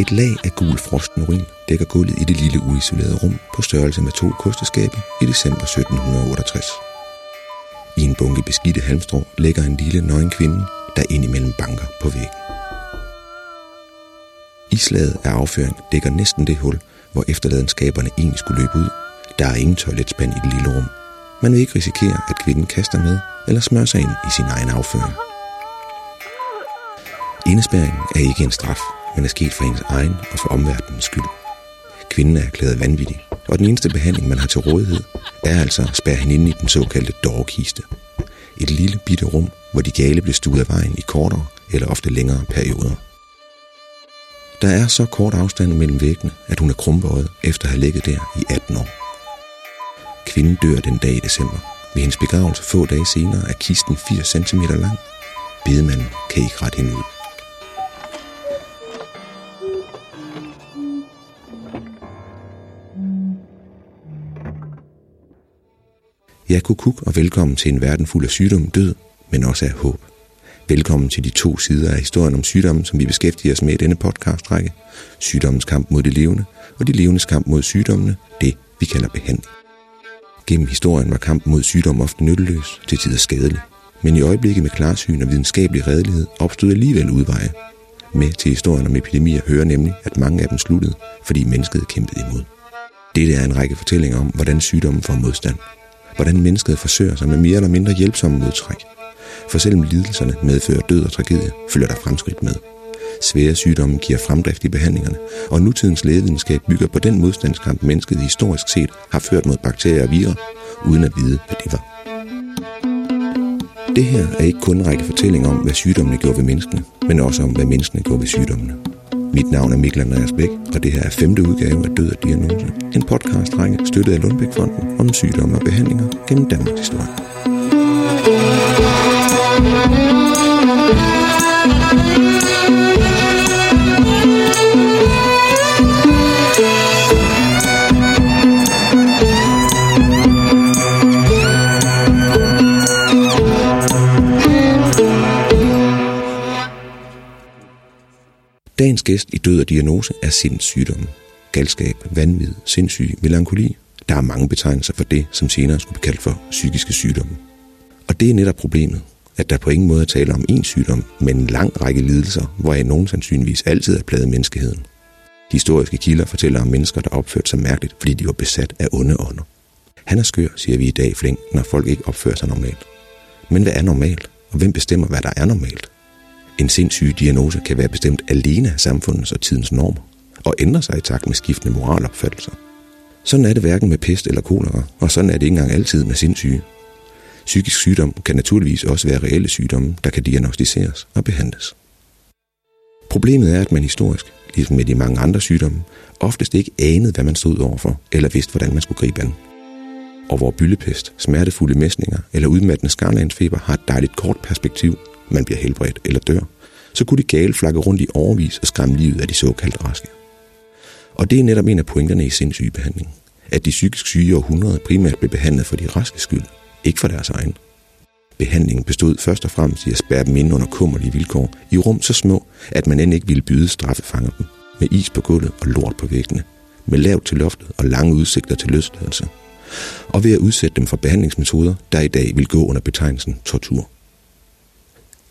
Et lag af gul frosten urin dækker gulvet i det lille uisolerede rum på størrelse med to kosteskabe i december 1768. I en bunke beskidte halmstrå ligger en lille nøgen kvinde, der indimellem banker på væggen. Islaget af afføring dækker næsten det hul, hvor efterladenskaberne egentlig skulle løbe ud. Der er ingen toiletspand i det lille rum. Man vil ikke risikere, at kvinden kaster med eller smører sig ind i sin egen afføring. Indespæringen er ikke en straf, men er sket for ens egen og for omverdenens skyld. Kvinden er erklæret vanvittig, og den eneste behandling, man har til rådighed, er altså at spærre hende ind i den såkaldte dårkiste. Et lille bitte rum, hvor de gale bliver stuet af vejen i kortere eller ofte længere perioder. Der er så kort afstand mellem væggene, at hun er krumbøjet efter at have ligget der i 18 år. Kvinden dør den dag i december. Ved hendes begravelse få dage senere er kisten 4 cm lang. Bedemanden kan ikke rette hende ud. Ja, kukuk og velkommen til en verden fuld af sygdom, død, men også af håb. Velkommen til de to sider af historien om sygdommen, som vi beskæftiger os med i denne podcastrække. Sygdommens kamp mod det levende, og de levendes kamp mod sygdommene, det vi kalder behandling. Gennem historien var kampen mod sygdom ofte nytteløs, til tider skadelig. Men i øjeblikket med klarsyn og videnskabelig redelighed opstod alligevel udveje. Med til historien om epidemier hører nemlig, at mange af dem sluttede, fordi mennesket kæmpede imod. Dette er en række fortællinger om, hvordan sygdommen får modstand. Hvordan mennesket forsøger sig med mere eller mindre hjælpsomme modtræk. For selvom lidelserne medfører død og tragedie, følger der fremskridt med. Svære sygdomme giver fremdrift i behandlingerne, og nutidens lægevidenskab bygger på den modstandskamp, mennesket historisk set har ført mod bakterier og virer, uden at vide, hvad det var. Det her er ikke kun en række fortællinger om, hvad sygdommene gjorde ved menneskene, men også om, hvad menneskene gjorde ved sygdommene. Mit navn er Mikkel Andreas Bæk, og det her er femte udgave af Død og Diagnose. En podcast-række støttet af Lundbækfonden om sygdomme og behandlinger gennem Danmarks historie. Dagens gæst i Død og Diagnose er sindssygdomme. Galskab, vanvid, sindssyg, melankoli. Der er mange betegnelser for det, som senere skulle blive kaldt for psykiske sygdomme. Og det er netop problemet, at der på ingen måde er tale om én sygdom, men en lang række lidelser, hvoraf nogen sandsynligvis altid er pladet menneskeheden. Historiske kilder fortæller om mennesker, der opførte sig mærkeligt, fordi de var besat af onde ånder. Han er skør, siger vi i dag flink, når folk ikke opfører sig normalt. Men hvad er normalt, og hvem bestemmer, hvad der er normalt? En sindssyg diagnose kan være bestemt alene af samfundets og tidens normer, og ændre sig i takt med skiftende moralopfattelser. Sådan er det hverken med pest eller kolera, og sådan er det ikke engang altid med sindssyge. Psykisk sygdom kan naturligvis også være reelle sygdomme, der kan diagnostiseres og behandles. Problemet er, at man historisk, ligesom med de mange andre sygdomme, oftest ikke anede, hvad man stod overfor, eller vidste, hvordan man skulle gribe an. Og hvor byllepest, smertefulde mæsninger eller udmattende skarlandsfeber har et dejligt kort perspektiv, man bliver helbredt eller dør, så kunne de gale flakke rundt i overvis og skræmme livet af de såkaldte raske. Og det er netop en af pointerne i sindssygebehandling, at de psykisk syge i århundrede primært blev behandlet for de raske skyld, ikke for deres egen. Behandlingen bestod først og fremmest i at spærre dem ind under kummerlige vilkår i rum så små, at man end ikke ville byde straffefanger dem, med is på gulvet og lort på væggene, med lavt til loftet og lange udsigter til løsladelse, og ved at udsætte dem for behandlingsmetoder, der i dag vil gå under betegnelsen tortur.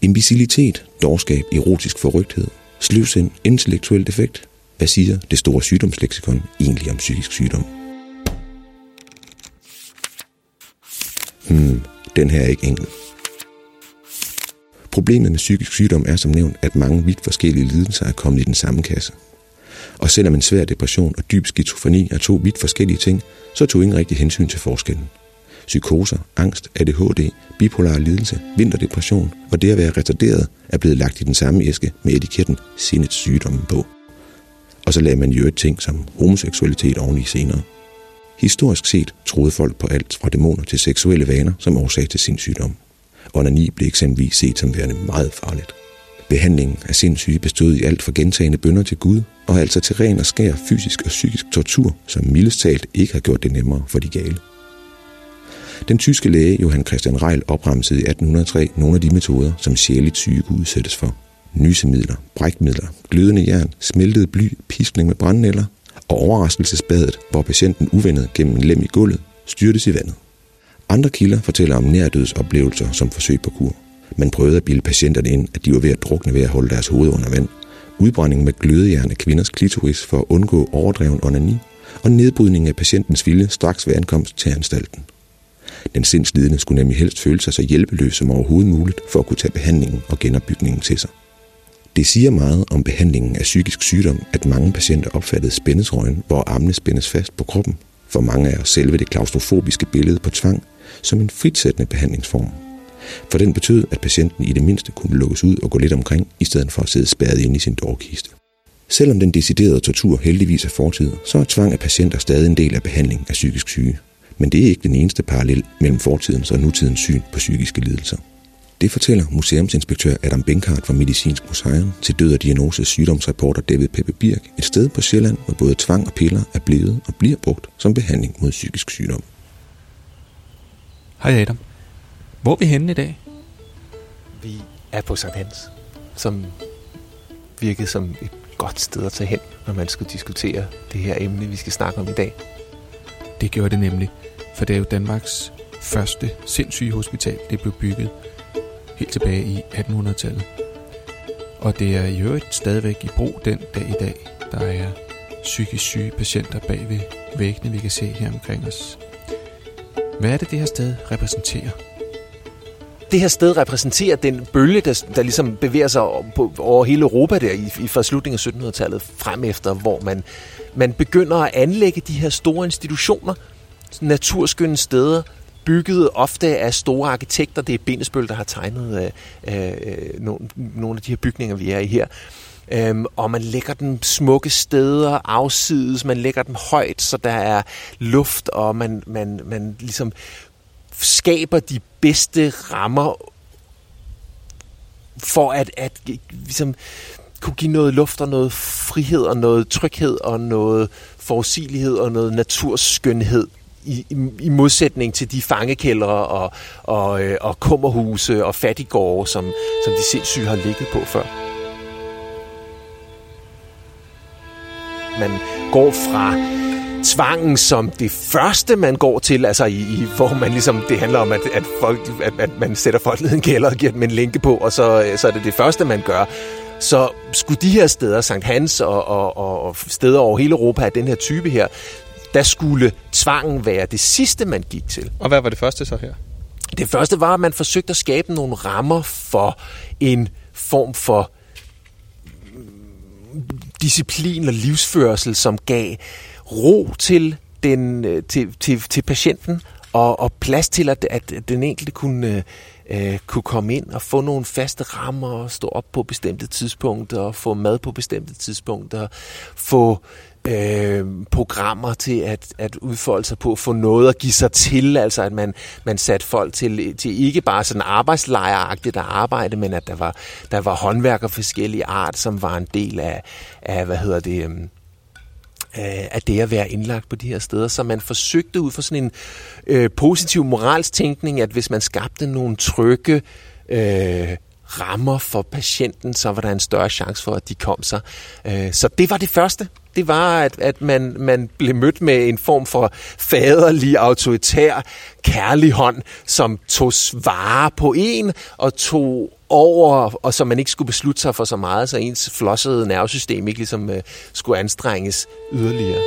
Imbecilitet, dårskab, erotisk forrygthed, sløvsind, intellektuel defekt. Hvad siger det store sygdomsleksikon egentlig om psykisk sygdom? Hmm, den her er ikke enkel. Problemet med psykisk sygdom er som nævnt, at mange vidt forskellige lidelser er kommet i den samme kasse. Og selvom en svær depression og dyb skizofreni er to vidt forskellige ting, så tog ingen rigtig hensyn til forskellen psykoser, angst, ADHD, bipolar lidelse, vinterdepression og det at være retarderet er blevet lagt i den samme æske med etiketten sindets sygdomme på. Og så lagde man jo et ting som homoseksualitet oveni senere. Historisk set troede folk på alt fra dæmoner til seksuelle vaner som årsag til sindssygdom. Onani blev eksempelvis set som værende meget farligt. Behandlingen af sindssyge bestod i alt fra gentagende bønder til Gud, og altså til ren og skær fysisk og psykisk tortur, som mildest talt ikke har gjort det nemmere for de gale. Den tyske læge Johann Christian Reil opremsede i 1803 nogle af de metoder, som sjældent syge kunne udsættes for. nysemidler, brækmidler, glødende jern, smeltet bly, piskning med brændnæller og overraskelsesbadet, hvor patienten uvendet gennem en lem i gulvet styrtes i vandet. Andre kilder fortæller om nærdødsoplevelser som forsøg på kur. Man prøvede at bilde patienterne ind, at de var ved at drukne ved at holde deres hoved under vand. Udbrænding med glødejern af kvinders klitoris for at undgå overdreven onani, og nedbrydning af patientens vilje straks ved ankomst til anstalten. Den sindslidende skulle nemlig helst føle sig så hjælpeløs som overhovedet muligt for at kunne tage behandlingen og genopbygningen til sig. Det siger meget om behandlingen af psykisk sygdom, at mange patienter opfattede spændesrøgen, hvor armene spændes fast på kroppen. For mange er selve det klaustrofobiske billede på tvang som en fritsættende behandlingsform. For den betød, at patienten i det mindste kunne lukkes ud og gå lidt omkring, i stedet for at sidde spærret inde i sin dårkiste. Selvom den deciderede tortur heldigvis er fortid, så er tvang af patienter stadig en del af behandling af psykisk syge. Men det er ikke den eneste parallel mellem fortidens og nutidens syn på psykiske lidelser. Det fortæller museumsinspektør Adam Benkart fra Medicinsk Museum til Død og Diagnose sygdomsreporter David Peppe Birk et sted på Sjælland, hvor både tvang og piller er blevet og bliver brugt som behandling mod psykisk sygdom. Hej Adam. Hvor er vi henne i dag? Vi er på Sankt Hans, som virkede som et godt sted at tage hen, når man skulle diskutere det her emne, vi skal snakke om i dag. Det gjorde det nemlig, for det er jo Danmarks første sindssygehospital. Det blev bygget helt tilbage i 1800-tallet. Og det er i øvrigt stadigvæk i brug den dag i dag. Der er psykisk syge patienter bag ved væggene, vi kan se her omkring os. Hvad er det, det her sted repræsenterer? Det her sted repræsenterer den bølge, der, der ligesom bevæger sig på, over hele Europa der i, i fra slutningen af 1700-tallet frem efter, hvor man, man begynder at anlægge de her store institutioner, naturskønne steder, bygget ofte af store arkitekter. Det er Bindesbøl, der har tegnet øh, øh, nogle, nogle af de her bygninger, vi er i her. Øhm, og man lægger dem smukke steder, afsides, man lægger dem højt, så der er luft, og man, man, man ligesom skaber de bedste rammer for at, at ligesom, kunne give noget luft og noget frihed og noget tryghed og noget forudsigelighed og noget naturskønhed i, i, i modsætning til de fangekældre og, og, øh, og kummerhuse og fattigårde, som, som de sindssyge har ligget på før. Man går fra tvangen som det første, man går til, altså i, i hvor man ligesom, det handler om, at, at, folk, at, at man sætter folk ned i en kælder og giver dem en linke på, og så, så er det det første, man gør. Så skulle de her steder, Sankt Hans og, og, og steder over hele Europa af den her type her, der skulle tvangen være det sidste, man gik til. Og hvad var det første så her? Det første var, at man forsøgte at skabe nogle rammer for en form for disciplin og livsførsel, som gav ro til, den, øh, til, til, til patienten og, og plads til, at, at den enkelte kunne, øh, kunne komme ind og få nogle faste rammer og stå op på bestemte tidspunkter og få mad på bestemte tidspunkter, få øh, programmer til at, at udfolde sig på, få noget at give sig til, altså at man, man satte folk til, til ikke bare sådan arbejdslejragtigt at arbejde, men at der var, der var håndværk af forskellige art, som var en del af, af hvad hedder det, øh, af det at være indlagt på de her steder. Så man forsøgte ud fra sådan en øh, positiv moralstænkning, at hvis man skabte nogle trygge øh, rammer for patienten, så var der en større chance for, at de kom sig. Øh, så det var det første det var, at, at man, man blev mødt med en form for faderlig, autoritær, kærlig hånd, som tog svare på en og tog over, og så man ikke skulle beslutte sig for så meget, så ens flossede nervesystem ikke ligesom øh, skulle anstrenges yderligere.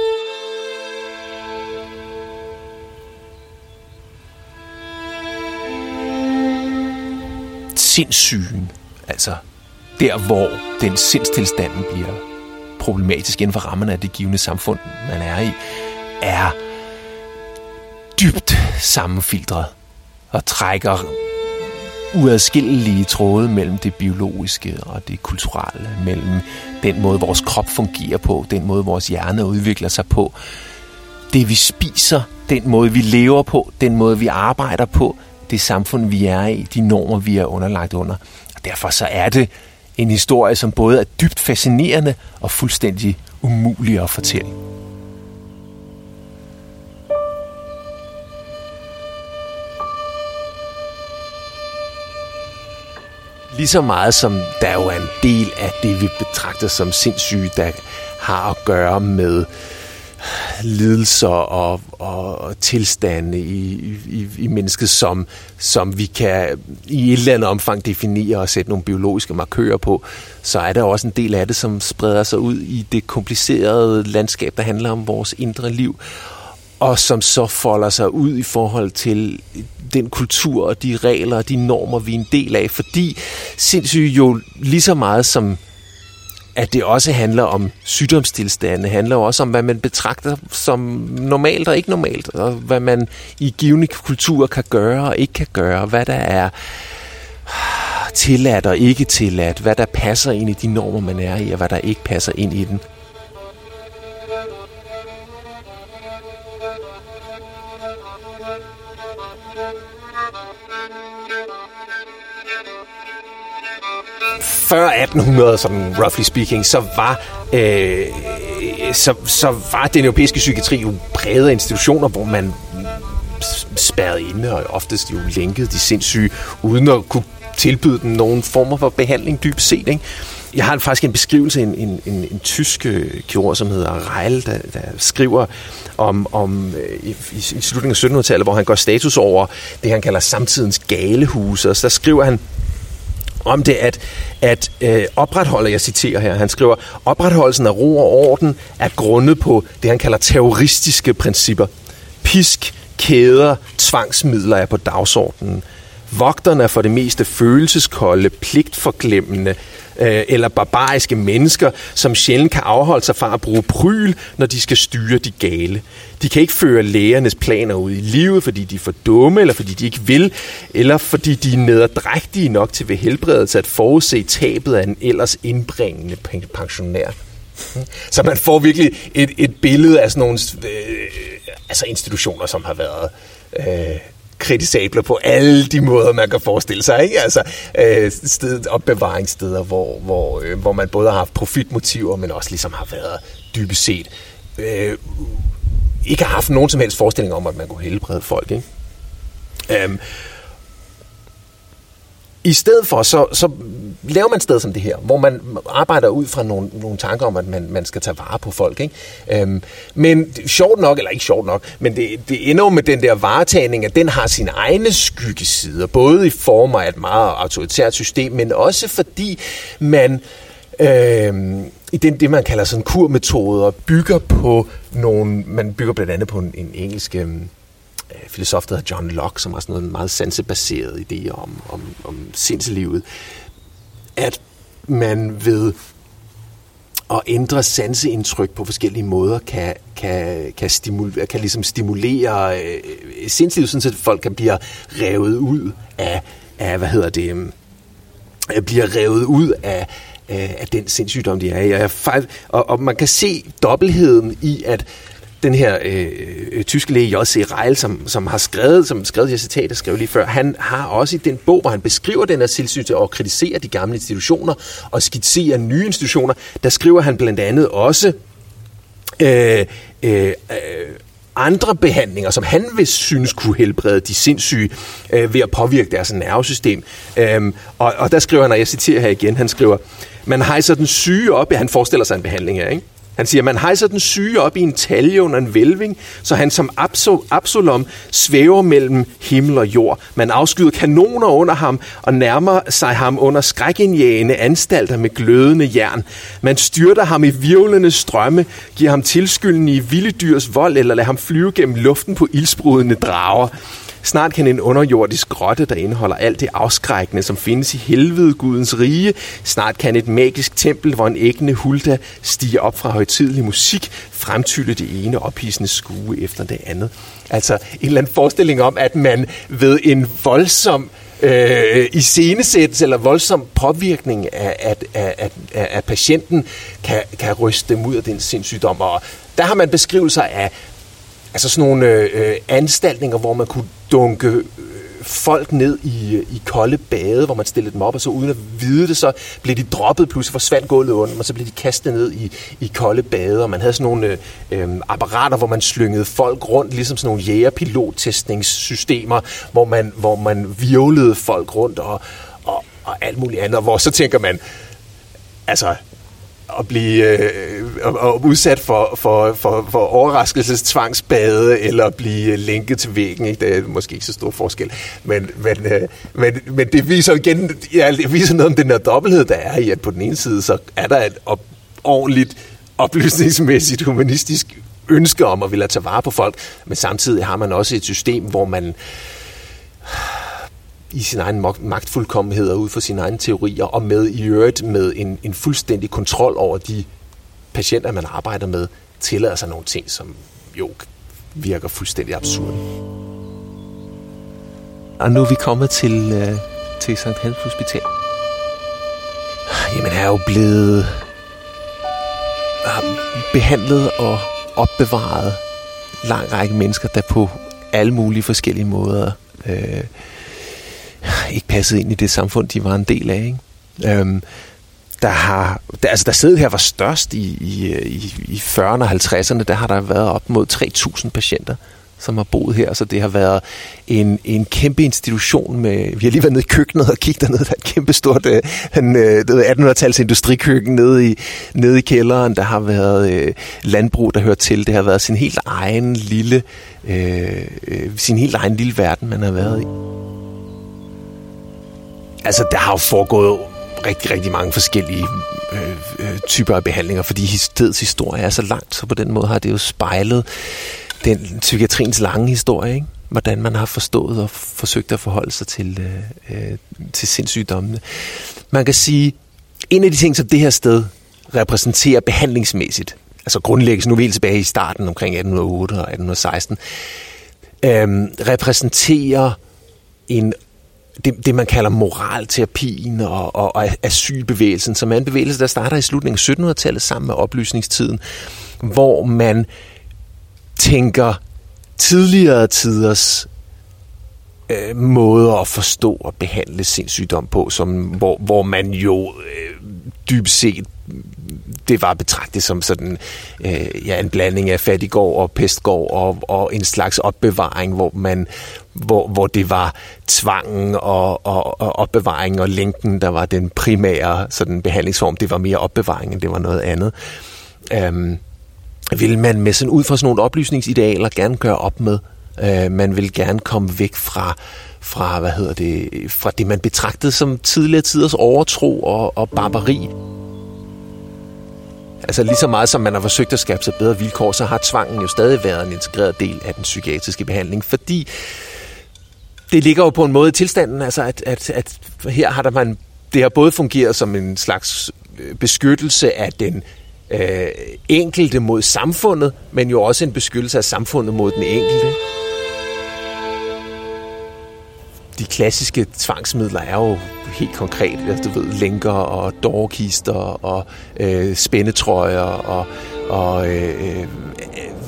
Sindssygen, altså der hvor den sindstilstanden bliver problematisk inden for rammerne af det givende samfund, man er i, er dybt sammenfiltret og trækker uadskillelige tråde mellem det biologiske og det kulturelle, mellem den måde, vores krop fungerer på, den måde, vores hjerne udvikler sig på, det vi spiser, den måde, vi lever på, den måde, vi arbejder på, det samfund, vi er i, de normer, vi er underlagt under. Og derfor så er det en historie, som både er dybt fascinerende og fuldstændig umulig at fortælle. lige så meget som der jo er en del af det, vi betragter som sindssyge, der har at gøre med lidelser og, og, tilstande i, i, i mennesket, som, som vi kan i et eller andet omfang definere og sætte nogle biologiske markører på, så er der også en del af det, som spreder sig ud i det komplicerede landskab, der handler om vores indre liv og som så folder sig ud i forhold til den kultur og de regler og de normer, vi er en del af, fordi sindssygt jo lige så meget som at det også handler om sygdomstilstande, handler også om, hvad man betragter som normalt og ikke normalt, og hvad man i givende kultur kan gøre og ikke kan gøre, hvad der er tilladt og ikke tilladt, hvad der passer ind i de normer, man er i, og hvad der ikke passer ind i den. Før 1800, sådan roughly speaking, så var, øh, så, så var den europæiske psykiatri jo præget af institutioner, hvor man spærrede inde og oftest jo lænkede de sindssyge, uden at kunne tilbyde dem nogen former for behandling dybt set. Ikke? Jeg har faktisk en beskrivelse, en, en, en, en tysk øh, kirurg, som hedder Reil, der, der skriver om, om øh, i, i slutningen af 1700-tallet, hvor han går status over det, han kalder samtidens galehuse. Og så der skriver han, om det at, at øh, opretholde, jeg citerer her, han skriver, opretholdelsen af ro og orden er grundet på det, han kalder terroristiske principper. Pisk, kæder, tvangsmidler er på dagsordenen. Vogterne er for det meste følelseskolde, pligtforglemmende øh, eller barbariske mennesker, som sjældent kan afholde sig fra at bruge pryl, når de skal styre de gale. De kan ikke føre lægernes planer ud i livet, fordi de er for dumme, eller fordi de ikke vil, eller fordi de er nederdrægtige nok til ved helbredelse at forudse tabet af en ellers indbringende pensionær. Hmm. Så man får virkelig et, et billede af sådan nogle øh, altså institutioner, som har været øh, kritisable på alle de måder, man kan forestille sig. Ikke? Altså øh, sted, opbevaringssteder, hvor, hvor, øh, hvor man både har haft profitmotiver, men også ligesom har været dybest set øh, ikke har haft nogen som helst forestilling om, at man kunne helbrede folk. Ikke? Øhm, i stedet for, så, så laver man et sted som det her, hvor man arbejder ud fra nogle, nogle tanker om, at man, man skal tage vare på folk. Ikke? Øhm, men sjovt nok, eller ikke sjovt nok, men det, det ender jo med den der varetagning, at den har sine egne skyggesider, både i form af et meget autoritært system, men også fordi man øh, i den, det, man kalder sådan kurmetoder, bygger på nogle, man bygger blandt andet på en, en engelsk øh, Øh, filosof, der hedder John Locke, som har sådan noget meget sansebaseret idé om, om, om sindslivet, at man ved at ændre sanseindtryk på forskellige måder kan, kan, kan, stimulere, kan ligesom stimulere øh, sindslivet, sådan at folk kan blive revet ud af, af hvad hedder det, øh, bliver revet ud af, af den sindssygdom, de er i. Og, og, og man kan se dobbeltheden i, at den her øh, øh tyske læge J.C. Reil, som, som har skrevet, som skrevet de her citater, skrev lige før, han har også i den bog, hvor han beskriver den her tilsyn og kritiserer de gamle institutioner og skitserer nye institutioner, der skriver han blandt andet også øh, øh, øh, andre behandlinger, som han vil synes kunne helbrede de sindssyge øh, ved at påvirke deres nervesystem. Øhm, og, og der skriver han, og jeg citerer her igen, han skriver, man hejser den syge op, ja, han forestiller sig en behandling her, ikke? Han siger, man hejser den syge op i en talje under en vælving, så han som Absalom svæver mellem himmel og jord. Man afskyder kanoner under ham og nærmer sig ham under skrækindjagende anstalter med glødende jern. Man styrter ham i virvlende strømme, giver ham tilskyldende i vilde dyrs vold eller lader ham flyve gennem luften på ildsprudende drager. Snart kan en underjordisk grotte, der indeholder alt det afskrækkende, som findes i helvede Gudens rige. Snart kan et magisk tempel, hvor en æggende hulda stiger op fra højtidelig musik, fremtylle det ene ophidsende skue efter det andet. Altså en eller anden forestilling om, at man ved en voldsom øh, iscenesættelse eller voldsom påvirkning af, af, af, af, af patienten kan, kan ryste dem ud af den sindssygdom. Og der har man beskrivelser af altså sådan nogle øh, anstaltninger, hvor man kunne dunke øh, folk ned i, øh, i kolde bade, hvor man stillede dem op, og så uden at vide det, så blev de droppet, pludselig forsvandt gulvet under og så blev de kastet ned i, i kolde bade, og man havde sådan nogle øh, øh, apparater, hvor man slyngede folk rundt, ligesom sådan nogle jægerpilottestningssystemer, hvor man, hvor man virvlede folk rundt, og, og, og alt muligt andet, hvor så tænker man, altså, at blive øh, og, udsat for, for, for, for overraskelsestvangsbade eller blive øh, lænket til væggen. Ikke? Det er måske ikke så stor forskel. Men, men, øh, men, men det viser igen ja, det viser noget om den der dobbelthed, der er i, at på den ene side, så er der et op, ordentligt oplysningsmæssigt humanistisk ønske om at ville tage vare på folk, men samtidig har man også et system, hvor man i sin egen magtfuldkommenhed og ud fra sine egne teorier, og med i øvrigt med en, en fuldstændig kontrol over de patienter, man arbejder med, tillader sig nogle ting, som jo virker fuldstændig absurde. Og nu er vi kommet til, øh, til St. Hans Hospital. Jamen, jeg er jo blevet behandlet og opbevaret lang række mennesker, der på alle mulige forskellige måder øh, ikke passede ind i det samfund, de var en del af. Ikke? Øhm, der har, der, altså der sidder her var størst i, i, øh, i, i 40'erne og 50'erne, der har der været op mod 3.000 patienter, som har boet her, så det har været en, en kæmpe institution med, vi har lige været nede i køkkenet og kigget dernede, der er et kæmpe stort øh, 1800-tals øh, industrikøkken nede i, nede i kælderen, der har været øh, landbrug, der hører til, det har været sin helt egen lille, øh, øh, sin helt egen lille verden, man har været i. Altså, der har jo foregået rigtig, rigtig mange forskellige øh, øh, typer af behandlinger, fordi stedets historie er så langt, så på den måde har det jo spejlet den psykiatriens lange historie, ikke? hvordan man har forstået og forsøgt at forholde sig til, øh, øh, til sindssygdommene. Man kan sige, en af de ting, som det her sted repræsenterer behandlingsmæssigt, altså grundlægges nu helt tilbage i starten omkring 1808 og 1816, øh, repræsenterer en det, det, man kalder moralterapien og, og, og asylbevægelsen, som er en bevægelse, der starter i slutningen af 1700-tallet sammen med oplysningstiden, hvor man tænker tidligere tiders øh, måder at forstå og behandle sindssygdom på, som, hvor, hvor man jo øh, dybest set det var betragtet som sådan øh, ja, en blanding af fattigård og pestgård og, og en slags opbevaring, hvor man hvor, hvor det var tvangen og, og, og opbevaring og linken, der var den primære sådan behandlingsform. Det var mere opbevaring, end det var noget andet. Øhm, vil man med sådan ud fra sådan nogle oplysningsidealer gerne gøre op med. Øh, man vil gerne komme væk fra fra, hvad hedder det, fra det, man betragtede som tidligere tiders overtro og, og barbari. Altså lige så meget som man har forsøgt at skabe sig bedre vilkår, så har tvangen jo stadig været en integreret del af den psykiatriske behandling, fordi det ligger jo på en måde i tilstanden, altså at, at, at her har der man, det har både fungeret som en slags øh, beskyttelse af den øh, enkelte mod samfundet, men jo også en beskyttelse af samfundet mod den enkelte. De klassiske tvangsmidler er jo helt konkret, altså, du ved, lænker og dårkister og øh, spændetrøjer og, og øh, øh,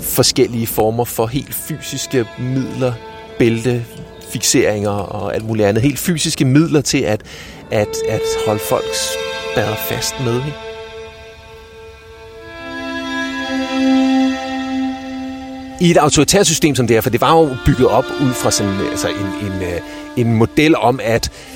forskellige former for helt fysiske midler, bælte, fixeringer og alt muligt andet. Helt fysiske midler til at, at, at holde folk spærret fast med. Ikke? I et autoritært system som det er, for det var jo bygget op ud fra sådan, altså en, en, øh, en model om, at øh,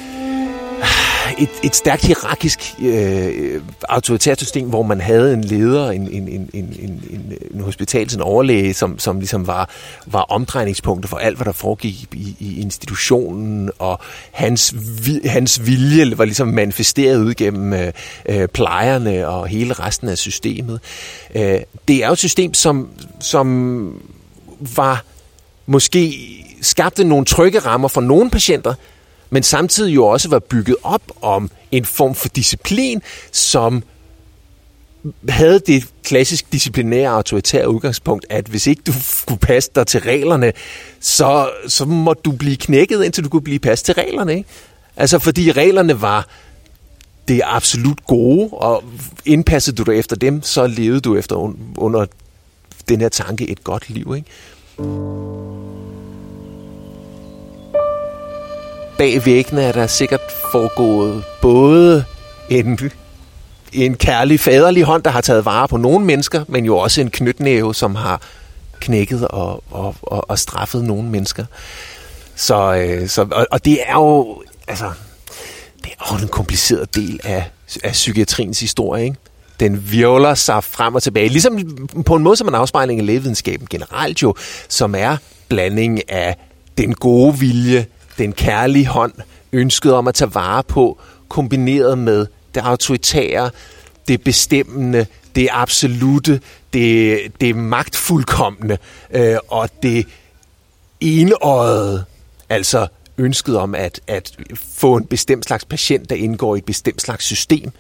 et, et stærkt hierarkisk øh, autoritært system, hvor man havde en leder, en, en, en, en, en, en hospital, en overlæge, som, som ligesom var, var omdrejningspunktet for alt, hvad der foregik i, i institutionen, og hans, hans vilje var ligesom manifesteret ud gennem øh, øh, plejerne og hele resten af systemet. Øh, det er jo et system, som, som var måske skabte nogle trygge rammer for nogle patienter, men samtidig jo også var bygget op om en form for disciplin, som havde det klassisk disciplinære autoritære udgangspunkt, at hvis ikke du kunne passe dig til reglerne, så, så må du blive knækket, indtil du kunne blive passet til reglerne. Ikke? Altså fordi reglerne var det absolut gode, og indpassede du dig efter dem, så levede du efter under den her tanke et godt liv. Ikke? bag væggene er der sikkert foregået både en, en kærlig, faderlig hånd, der har taget vare på nogle mennesker, men jo også en knytnæve, som har knækket og, og, og, og straffet nogle mennesker. Så, øh, så, og, og det er jo, altså, det er jo en kompliceret del af, af psykiatriens historie, ikke? Den virvler sig frem og tilbage, ligesom på en måde som en afspejling af lægevidenskaben generelt jo, som er blanding af den gode vilje, den kærlige hånd, ønsket om at tage vare på, kombineret med det autoritære, det bestemmende, det absolute, det, det magtfuldkommende øh, og det enøjet, altså ønsket om at, at få en bestemt slags patient, der indgår i et bestemt slags system.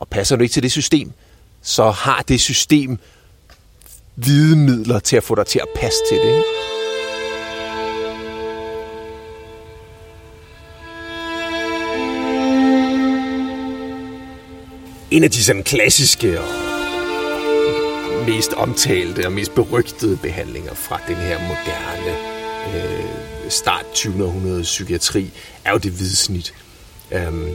Og passer du ikke til det system, så har det system hvide midler til at få dig til at passe til det. Ikke? En af de sådan klassiske og mest omtalte og mest berygtede behandlinger fra den her moderne øh, start 20. århundrede psykiatri, er jo det hvide snit. Um,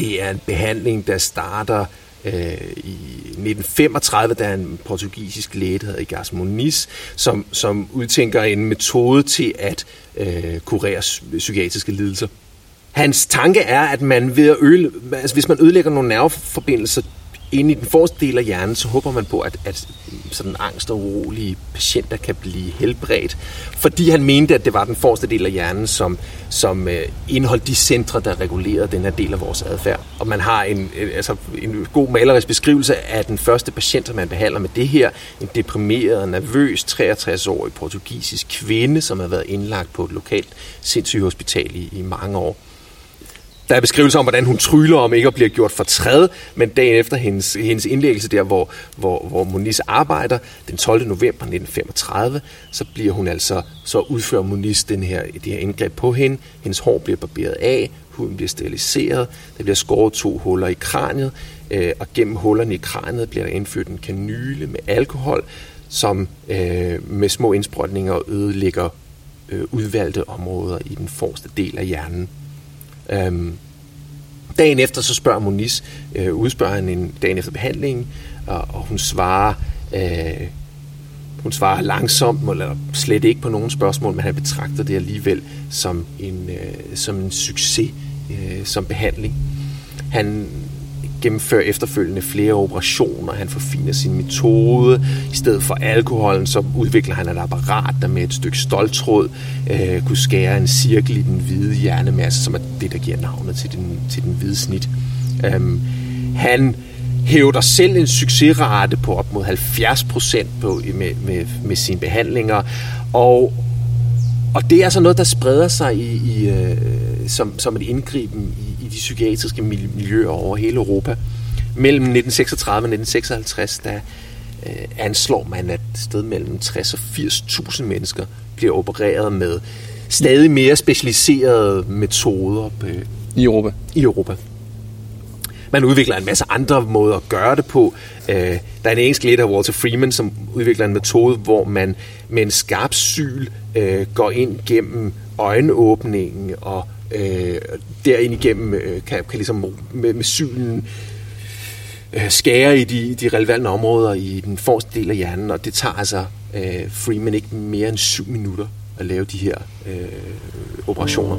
det er en behandling, der starter øh, i 1935, der er en portugisisk læge, der hedder Igas Moniz, som, som udtænker en metode til at øh, kurere psykiatriske lidelser. Hans tanke er, at man ved at øle, altså hvis man ødelægger nogle nerveforbindelser inde i den forreste del af hjernen, så håber man på, at, at sådan angst og urolige patienter kan blive helbredt. Fordi han mente, at det var den forreste del af hjernen, som, som øh, indeholdt de centre, der regulerede den her del af vores adfærd. Og man har en, øh, altså, en god malerisk beskrivelse af den første patient, som man behandler med det her. En deprimeret, nervøs, 63-årig portugisisk kvinde, som har været indlagt på et lokalt sindssygehospital i, i mange år. Der er beskrivelser om, hvordan hun tryller om ikke at blive gjort for træde, men dagen efter hendes, hendes indlæggelse der, hvor, hvor, hvor Moniz arbejder, den 12. november 1935, så bliver hun altså, så udfører Moniz den her, det her indgreb på hende. Hendes hår bliver barberet af, huden bliver steriliseret, der bliver skåret to huller i kraniet, øh, og gennem hullerne i kraniet bliver der indført en kanyle med alkohol, som øh, med små indsprøjtninger ødelægger øh, udvalgte områder i den forreste del af hjernen. Øhm, dagen efter så spørger Moniz, øh, udspørger han en dagen efter behandlingen, og, og hun svarer øh, hun svarer langsomt, eller slet ikke på nogen spørgsmål, men han betragter det alligevel som en, øh, som en succes øh, som behandling. Han gennemfører efterfølgende flere operationer, han forfiner sin metode. I stedet for alkoholen, så udvikler han et apparat, der med et stykke stoltråd øh, kunne skære en cirkel i den hvide hjernemasse, som er det, der giver navnet til den, til den hvide snit. Øhm, han hævder selv en succesrate på op mod 70 procent med, med, med sine behandlinger, og og det er altså noget, der spreder sig i, i, øh, som, som et indgriben i, i de psykiatriske miljøer over hele Europa. Mellem 1936 og 1956, der øh, anslår man, at sted mellem 60 og 80.000 mennesker bliver opereret med stadig mere specialiserede metoder. På, I Europa? I Europa. Man udvikler en masse andre måder at gøre det på. Øh, der er en engelsk læge, Walter Freeman, som udvikler en metode, hvor man med en skarp syl øh, går ind gennem øjenåbningen og øh, derind igennem øh, kan, kan ligesom med, med synen øh, skære i de, de relevante områder i den forreste del af hjernen, og det tager altså øh, Freeman ikke mere end syv minutter at lave de her øh, operationer.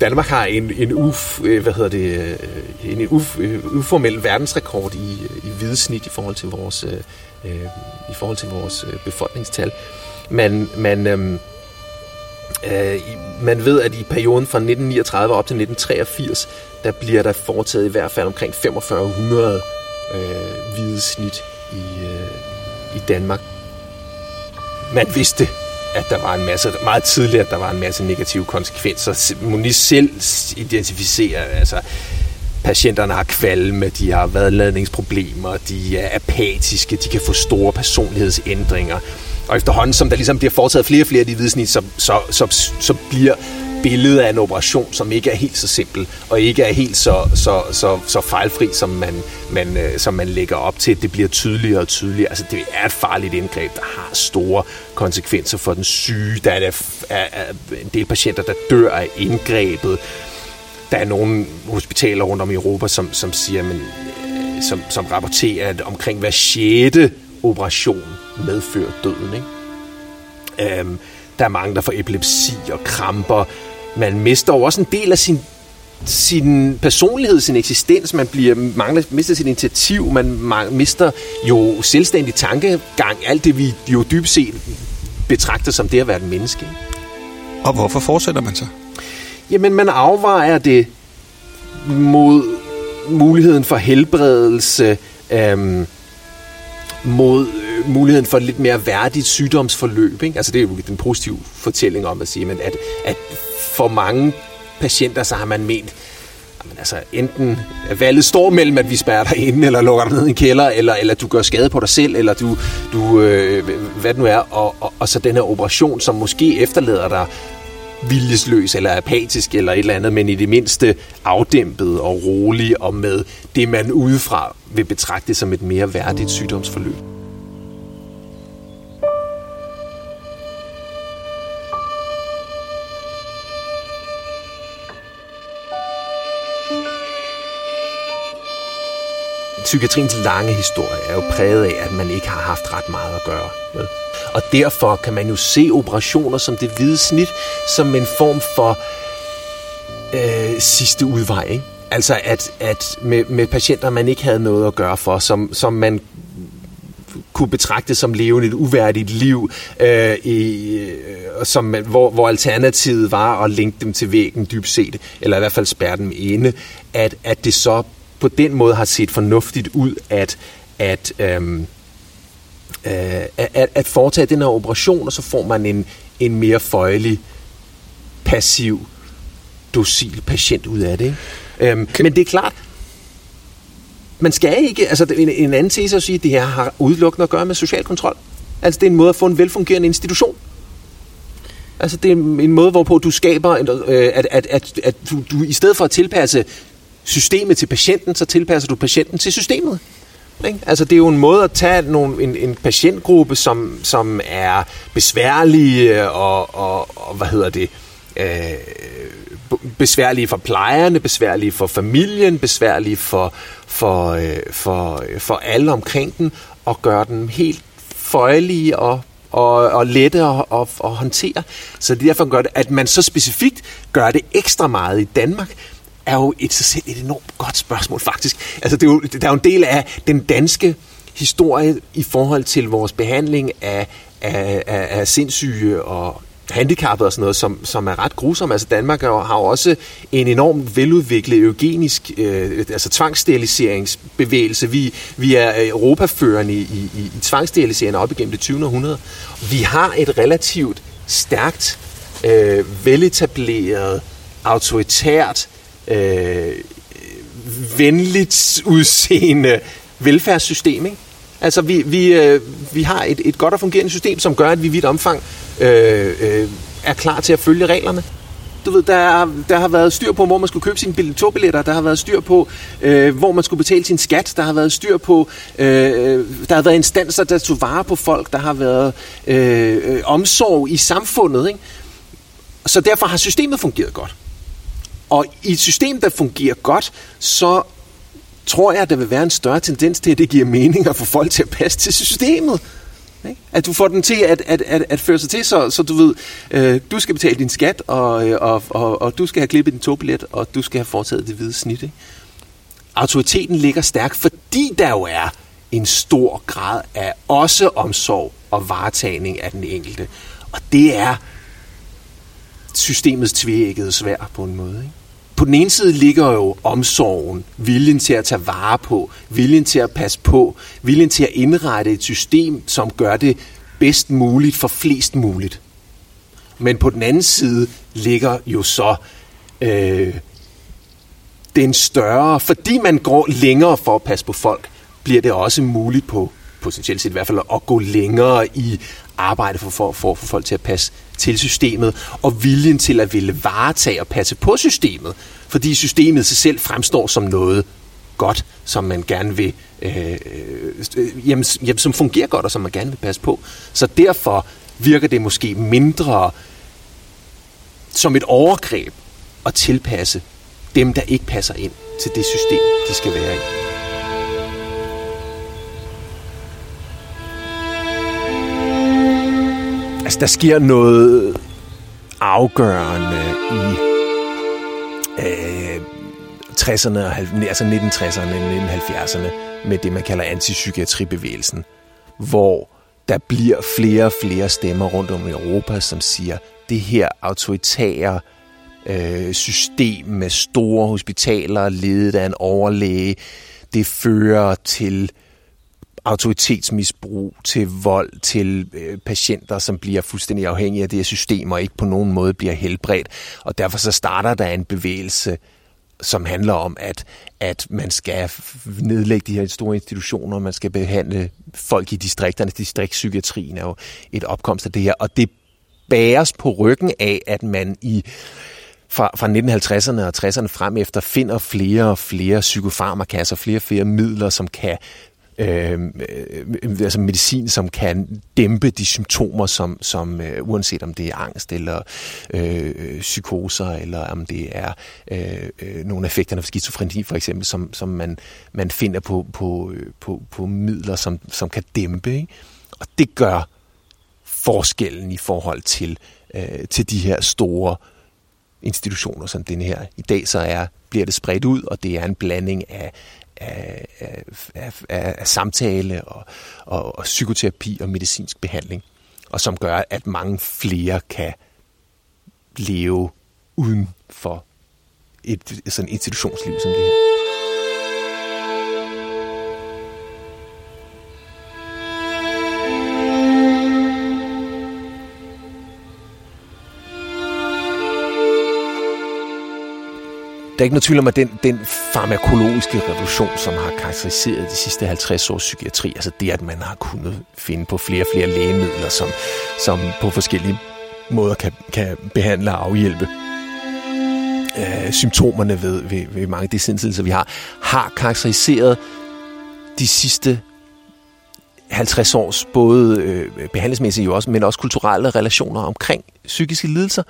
Danmark har en, en, uf, øh, hvad hedder det, øh, en uf, øh, uformel verdensrekord i, i hvidesnit i forhold til vores, øh, i forhold til vores befolkningstal. Man, man, øhm, øh, øh, man ved, at i perioden fra 1939 op til 1983, der bliver der foretaget i hvert fald omkring 4500 øh, hvide snit i, øh, i Danmark. Man vidste at der var en masse, meget tidligere, at der var en masse negative konsekvenser. Moniz selv identificerer, altså patienterne har kvalme, de har vadladningsproblemer, de er apatiske, de kan få store personlighedsændringer. Og efterhånden, som der ligesom bliver foretaget flere og flere af de vidensnit, så, så, så, så bliver billede af en operation, som ikke er helt så simpel, og ikke er helt så, så, så, så fejlfri, som man, man, øh, som man lægger op til. Det bliver tydeligere og tydeligere. Altså, det er et farligt indgreb, der har store konsekvenser for den syge. Der er, er, er en del patienter, der dør af indgrebet. Der er nogle hospitaler rundt om i Europa, som, som siger, men, øh, som, som rapporterer, at omkring hver sjette operation medfører døden. Ikke? Øhm, der er mange, der får epilepsi og kramper man mister jo også en del af sin sin personlighed, sin eksistens, man bliver mangler, mister sit initiativ, man mister jo selvstændig tankegang, alt det vi jo dybest set betragter som det at være et menneske. Og hvorfor fortsætter man så? Jamen, man afvejer det mod muligheden for helbredelse, øhm, mod muligheden for et lidt mere værdigt sygdomsforløb. Ikke? Altså det er jo den positive fortælling om at sige, men at, at for mange patienter, så har man ment, Jamen, altså, enten valget står mellem, at vi spærrer dig inde, eller lukker dig ned i en kælder, eller, eller du gør skade på dig selv, eller du, du øh, hvad det nu er, og, og, og så den her operation, som måske efterlader dig viljesløs eller apatisk eller et eller andet, men i det mindste afdæmpet og rolig og med det, man udefra vil betragte som et mere værdigt sygdomsforløb. Psykiatriens lange historie er jo præget af, at man ikke har haft ret meget at gøre med. Og derfor kan man jo se operationer som det hvide snit som en form for øh, sidste udvej. Ikke? Altså at, at med, med patienter, man ikke havde noget at gøre for, som, som man kunne betragte som levende et uværdigt liv, øh, i, øh, som, hvor, hvor alternativet var at linke dem til væggen dybt set, eller i hvert fald spærre dem inde, at, at det så på den måde har set fornuftigt ud at, at, øhm, øh, at, at foretage den her operation, og så får man en, en mere føjelig, passiv, docil patient ud af det. Ikke? Øhm, men det er klart, man skal ikke, altså en, en anden tese at sige, at det her har udelukkende at gøre med social kontrol. Altså det er en måde at få en velfungerende institution. Altså det er en måde, hvorpå du skaber, øh, at, at, at, at du, du i stedet for at tilpasse systemet til patienten, så tilpasser du patienten til systemet. Ikke? Altså det er jo en måde at tage nogle, en, en patientgruppe, som, som er besværlige øh, og, og, og hvad hedder det, øh, besværlige for plejerne, besværlige for familien, besværlige for, for, øh, for, øh, for alle omkring den, og gøre dem helt føjelige og og, og lette at, at, og håndtere. Så det derfor gør det, at man så specifikt gør det ekstra meget i Danmark, er jo et, sig selv et enormt godt spørgsmål, faktisk. Altså, det er jo, der er jo en del af den danske historie i forhold til vores behandling af, af, af, af sindssyge og handicappede og sådan noget, som, som er ret grusom. Altså Danmark har jo også en enormt veludviklet eugenisk, øh, altså tvangssteriliseringsbevægelse. Vi, vi er øh, europaførende i, i, i, i op igennem det 20. århundrede. Vi har et relativt stærkt, øh, veletableret, autoritært øh, venligt udseende velfærdssystem. Ikke? Altså, vi, vi, øh, vi har et, et godt og fungerende system, som gør, at vi i vidt omfang øh, øh, er klar til at følge reglerne. Du ved, der, der har været styr på, hvor man skulle købe sine togbilletter. Der har været styr på, øh, hvor man skulle betale sin skat. Der har været styr på, øh, øh, der har været instanser, der tog vare på folk. Der har været øh, øh, omsorg i samfundet. Ikke? Så derfor har systemet fungeret godt. Og i et system, der fungerer godt, så tror jeg, at der vil være en større tendens til, at det giver mening at få folk til at passe til systemet. At du får den til at, at, at, at føre sig til, så, så du ved, øh, du skal betale din skat, og, øh, og, og, og du skal have klippet din togbillet, og du skal have foretaget det hvide snit. Ikke? Autoriteten ligger stærkt, fordi der jo er en stor grad af også omsorg og varetagning af den enkelte. Og det er systemets tvækkede svær på en måde. Ikke? På den ene side ligger jo omsorgen, viljen til at tage vare på, viljen til at passe på, viljen til at indrette et system, som gør det bedst muligt for flest muligt. Men på den anden side ligger jo så øh, den større, fordi man går længere for at passe på folk, bliver det også muligt på potentielt set i hvert fald at gå længere i arbejde for, for, for at få folk til at passe til systemet, og viljen til at ville varetage og passe på systemet, fordi systemet sig selv fremstår som noget godt, som man gerne vil, øh, øh, jamen, jamen, som fungerer godt, og som man gerne vil passe på. Så derfor virker det måske mindre som et overgreb at tilpasse dem, der ikke passer ind til det system, de skal være i. der sker noget afgørende i øh, 60'erne, altså 1960'erne og 1970'erne med det, man kalder antipsykiatribevægelsen, hvor der bliver flere og flere stemmer rundt om i Europa, som siger, det her autoritære øh, system med store hospitaler, ledet af en overlæge, det fører til autoritetsmisbrug, til vold, til øh, patienter, som bliver fuldstændig afhængige af det her system og ikke på nogen måde bliver helbredt. Og derfor så starter der en bevægelse, som handler om, at, at man skal nedlægge de her store institutioner, man skal behandle folk i distrikterne. Distriktspsykiatrien er jo et opkomst af det her, og det bæres på ryggen af, at man i fra, fra 1950'erne og 60'erne frem efter finder flere og flere psykofarmaka, altså flere og flere midler, som kan Øhm, øh, altså medicin, som kan dæmpe de symptomer, som, som øh, uanset om det er angst eller øh, psykoser, eller om det er øh, øh nogle effekter af skizofreni for eksempel, som, som man, man finder på, på, øh, på, på midler, som, som kan dæmpe. Ikke? Og det gør forskellen i forhold til, øh, til de her store institutioner som den her. I dag så er, bliver det spredt ud, og det er en blanding af, af, af, af, af samtale og, og, og psykoterapi og medicinsk behandling, og som gør, at mange flere kan leve uden for et sådan institutionsliv som det her. Er ikke noget tvivl om, at den, den farmakologiske revolution, som har karakteriseret de sidste 50 års psykiatri, altså det, at man har kunnet finde på flere og flere lægemidler, som, som på forskellige måder kan, kan behandle og afhjælpe øh, symptomerne ved, ved, ved mange af de sindslidelser, vi har, har karakteriseret de sidste 50 års både øh, behandlingsmæssige også, men også kulturelle relationer omkring psykiske lidelser.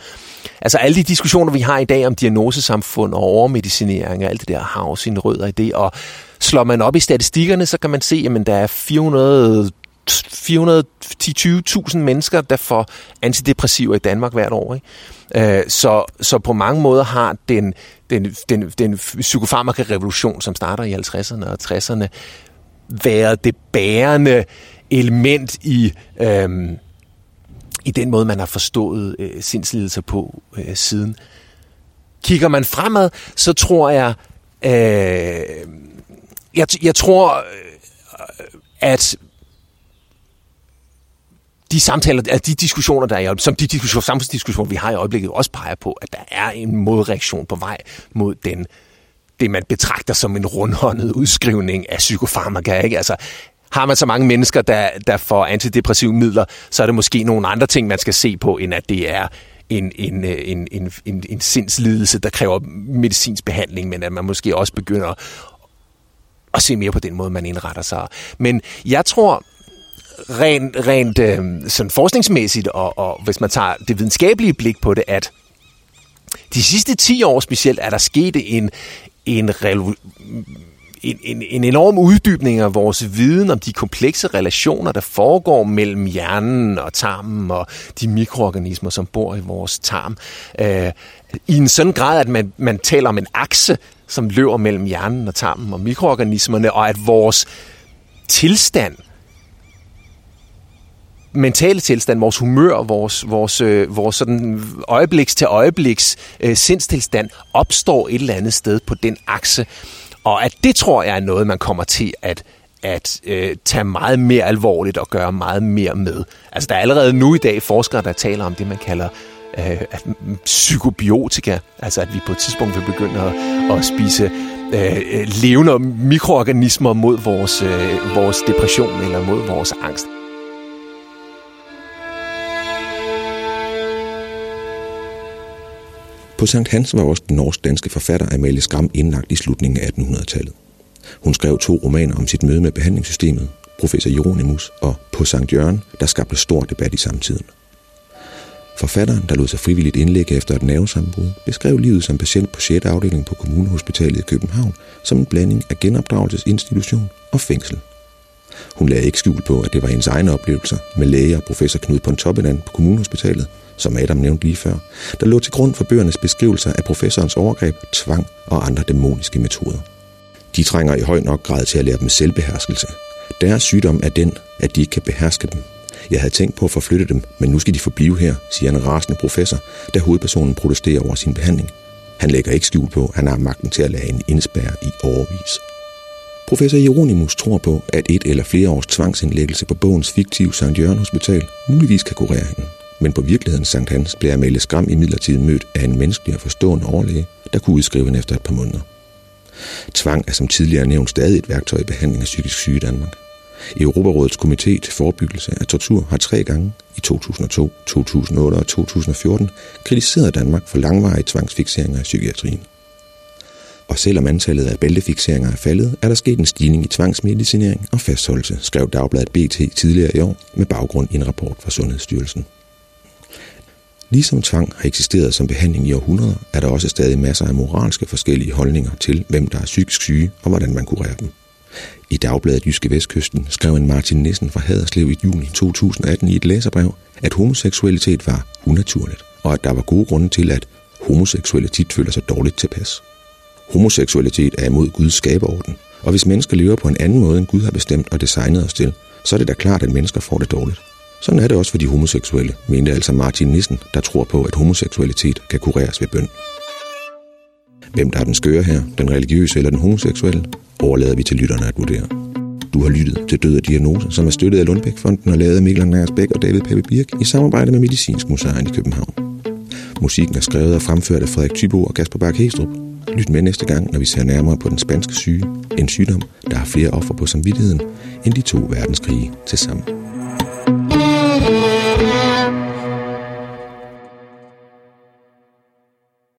Altså alle de diskussioner, vi har i dag om diagnosesamfund og overmedicinering og alt det der, har jo sine rødder i det. Og slår man op i statistikkerne, så kan man se, at der er 400 410-20.000 mennesker, der får antidepressiver i Danmark hvert år. Ikke? Øh, så, så på mange måder har den, den, den, den psykofarmaka-revolution, som starter i 50'erne og 60'erne, været det bærende element i, øhm, i den måde, man har forstået øh, sindslidelser på øh, siden. Kigger man fremad, så tror jeg, øh, jeg, jeg tror, øh, at de samtaler, at de diskussioner, der er, som de diskussioner, samfundsdiskussioner, vi har i øjeblikket, også peger på, at der er en modreaktion på vej mod den det, man betragter som en rundhåndet udskrivning af psykofarmaka. Ikke? Altså, har man så mange mennesker, der, der får antidepressive midler, så er det måske nogle andre ting, man skal se på, end at det er en, en, øh, en, en, en, en sindslidelse, der kræver medicinsk behandling, men at man måske også begynder at se mere på den måde, man indretter sig. Men jeg tror, rent, rent øh, sådan forskningsmæssigt, og, og hvis man tager det videnskabelige blik på det, at de sidste 10 år specielt er der sket en, en, en, en, en enorm uddybning af vores viden om de komplekse relationer, der foregår mellem hjernen og tarmen og de mikroorganismer, som bor i vores tarm. Øh, I en sådan grad, at man, man taler om en akse, som løber mellem hjernen og tarmen og mikroorganismerne, og at vores tilstand – mentale tilstand, vores humør, vores, vores, øh, vores sådan øjebliks til øjebliks øh, sindstilstand opstår et eller andet sted på den akse. Og at det tror jeg er noget, man kommer til at at øh, tage meget mere alvorligt og gøre meget mere med. Altså der er allerede nu i dag forskere, der taler om det, man kalder øh, at, mm, psykobiotika. Altså at vi på et tidspunkt vil begynde at, at spise øh, øh levende mikroorganismer mod vores, øh, vores depression eller mod vores angst. På Sankt Hans var også den norsk-danske forfatter Amalie Skram indlagt i slutningen af 1800-tallet. Hun skrev to romaner om sit møde med behandlingssystemet, Professor Jeronimus og På Sankt Jørgen, der skabte stor debat i samtiden. Forfatteren, der lod sig frivilligt indlægge efter et nervesambrud, beskrev livet som patient på 6. afdeling på Kommunehospitalet i København som en blanding af genopdragelsesinstitution og fængsel. Hun lagde ikke skjul på, at det var hendes egne oplevelser med læge og professor Knud Pontoppidan på Kommunehospitalet, som Adam nævnte lige før, der lå til grund for bøgernes beskrivelser af professorens overgreb, tvang og andre dæmoniske metoder. De trænger i høj nok grad til at lære dem selvbeherskelse. Deres sygdom er den, at de ikke kan beherske dem. Jeg havde tænkt på at forflytte dem, men nu skal de forblive her, siger en rasende professor, da hovedpersonen protesterer over sin behandling. Han lægger ikke skjul på, at han har magten til at lade en indspærre i overvis. Professor Hieronymus tror på, at et eller flere års tvangsindlæggelse på bogens fiktive St. Jørgen Hospital muligvis kan kurere hende. Men på virkeligheden Sankt Hans blev Amalie Skram i midlertid mødt af en menneskelig og forstående overlæge, der kunne udskrive hende efter et par måneder. Tvang er som tidligere nævnt stadig et værktøj i behandling af psykisk syge i Danmark. Europarådets komité til forebyggelse af tortur har tre gange i 2002, 2008 og 2014 kritiseret Danmark for langvarige tvangsfixeringer i psykiatrien. Og selvom antallet af bæltefixeringer er faldet, er der sket en stigning i tvangsmedicinering og fastholdelse, skrev Dagbladet BT tidligere i år med baggrund i en rapport fra Sundhedsstyrelsen. Ligesom tvang har eksisteret som behandling i århundreder, er der også stadig masser af moralske forskellige holdninger til, hvem der er psykisk syge og hvordan man kurerer dem. I Dagbladet Jyske Vestkysten skrev en Martin Nissen fra Haderslev i juni 2018 i et læserbrev, at homoseksualitet var unaturligt, og at der var gode grunde til, at homoseksuelle tit føler sig dårligt tilpas. Homoseksualitet er imod Guds skaberorden, og hvis mennesker lever på en anden måde, end Gud har bestemt og designet os til, så er det da klart, at mennesker får det dårligt. Sådan er det også for de homoseksuelle, mente altså Martin Nissen, der tror på, at homoseksualitet kan kureres ved bøn. Hvem der er den skøre her, den religiøse eller den homoseksuelle, overlader vi til lytterne at vurdere. Du har lyttet til Død og Diagnose, som er støttet af Lundbækfonden og lavet af Mikkel Andreas Bæk og David Pape Birk i samarbejde med Medicinsk Museum i København. Musikken er skrevet og fremført af Frederik Tybo og Kasper Bak Hestrup. Lyt med næste gang, når vi ser nærmere på den spanske syge, en sygdom, der har flere offer på samvittigheden end de to verdenskrige til sammen.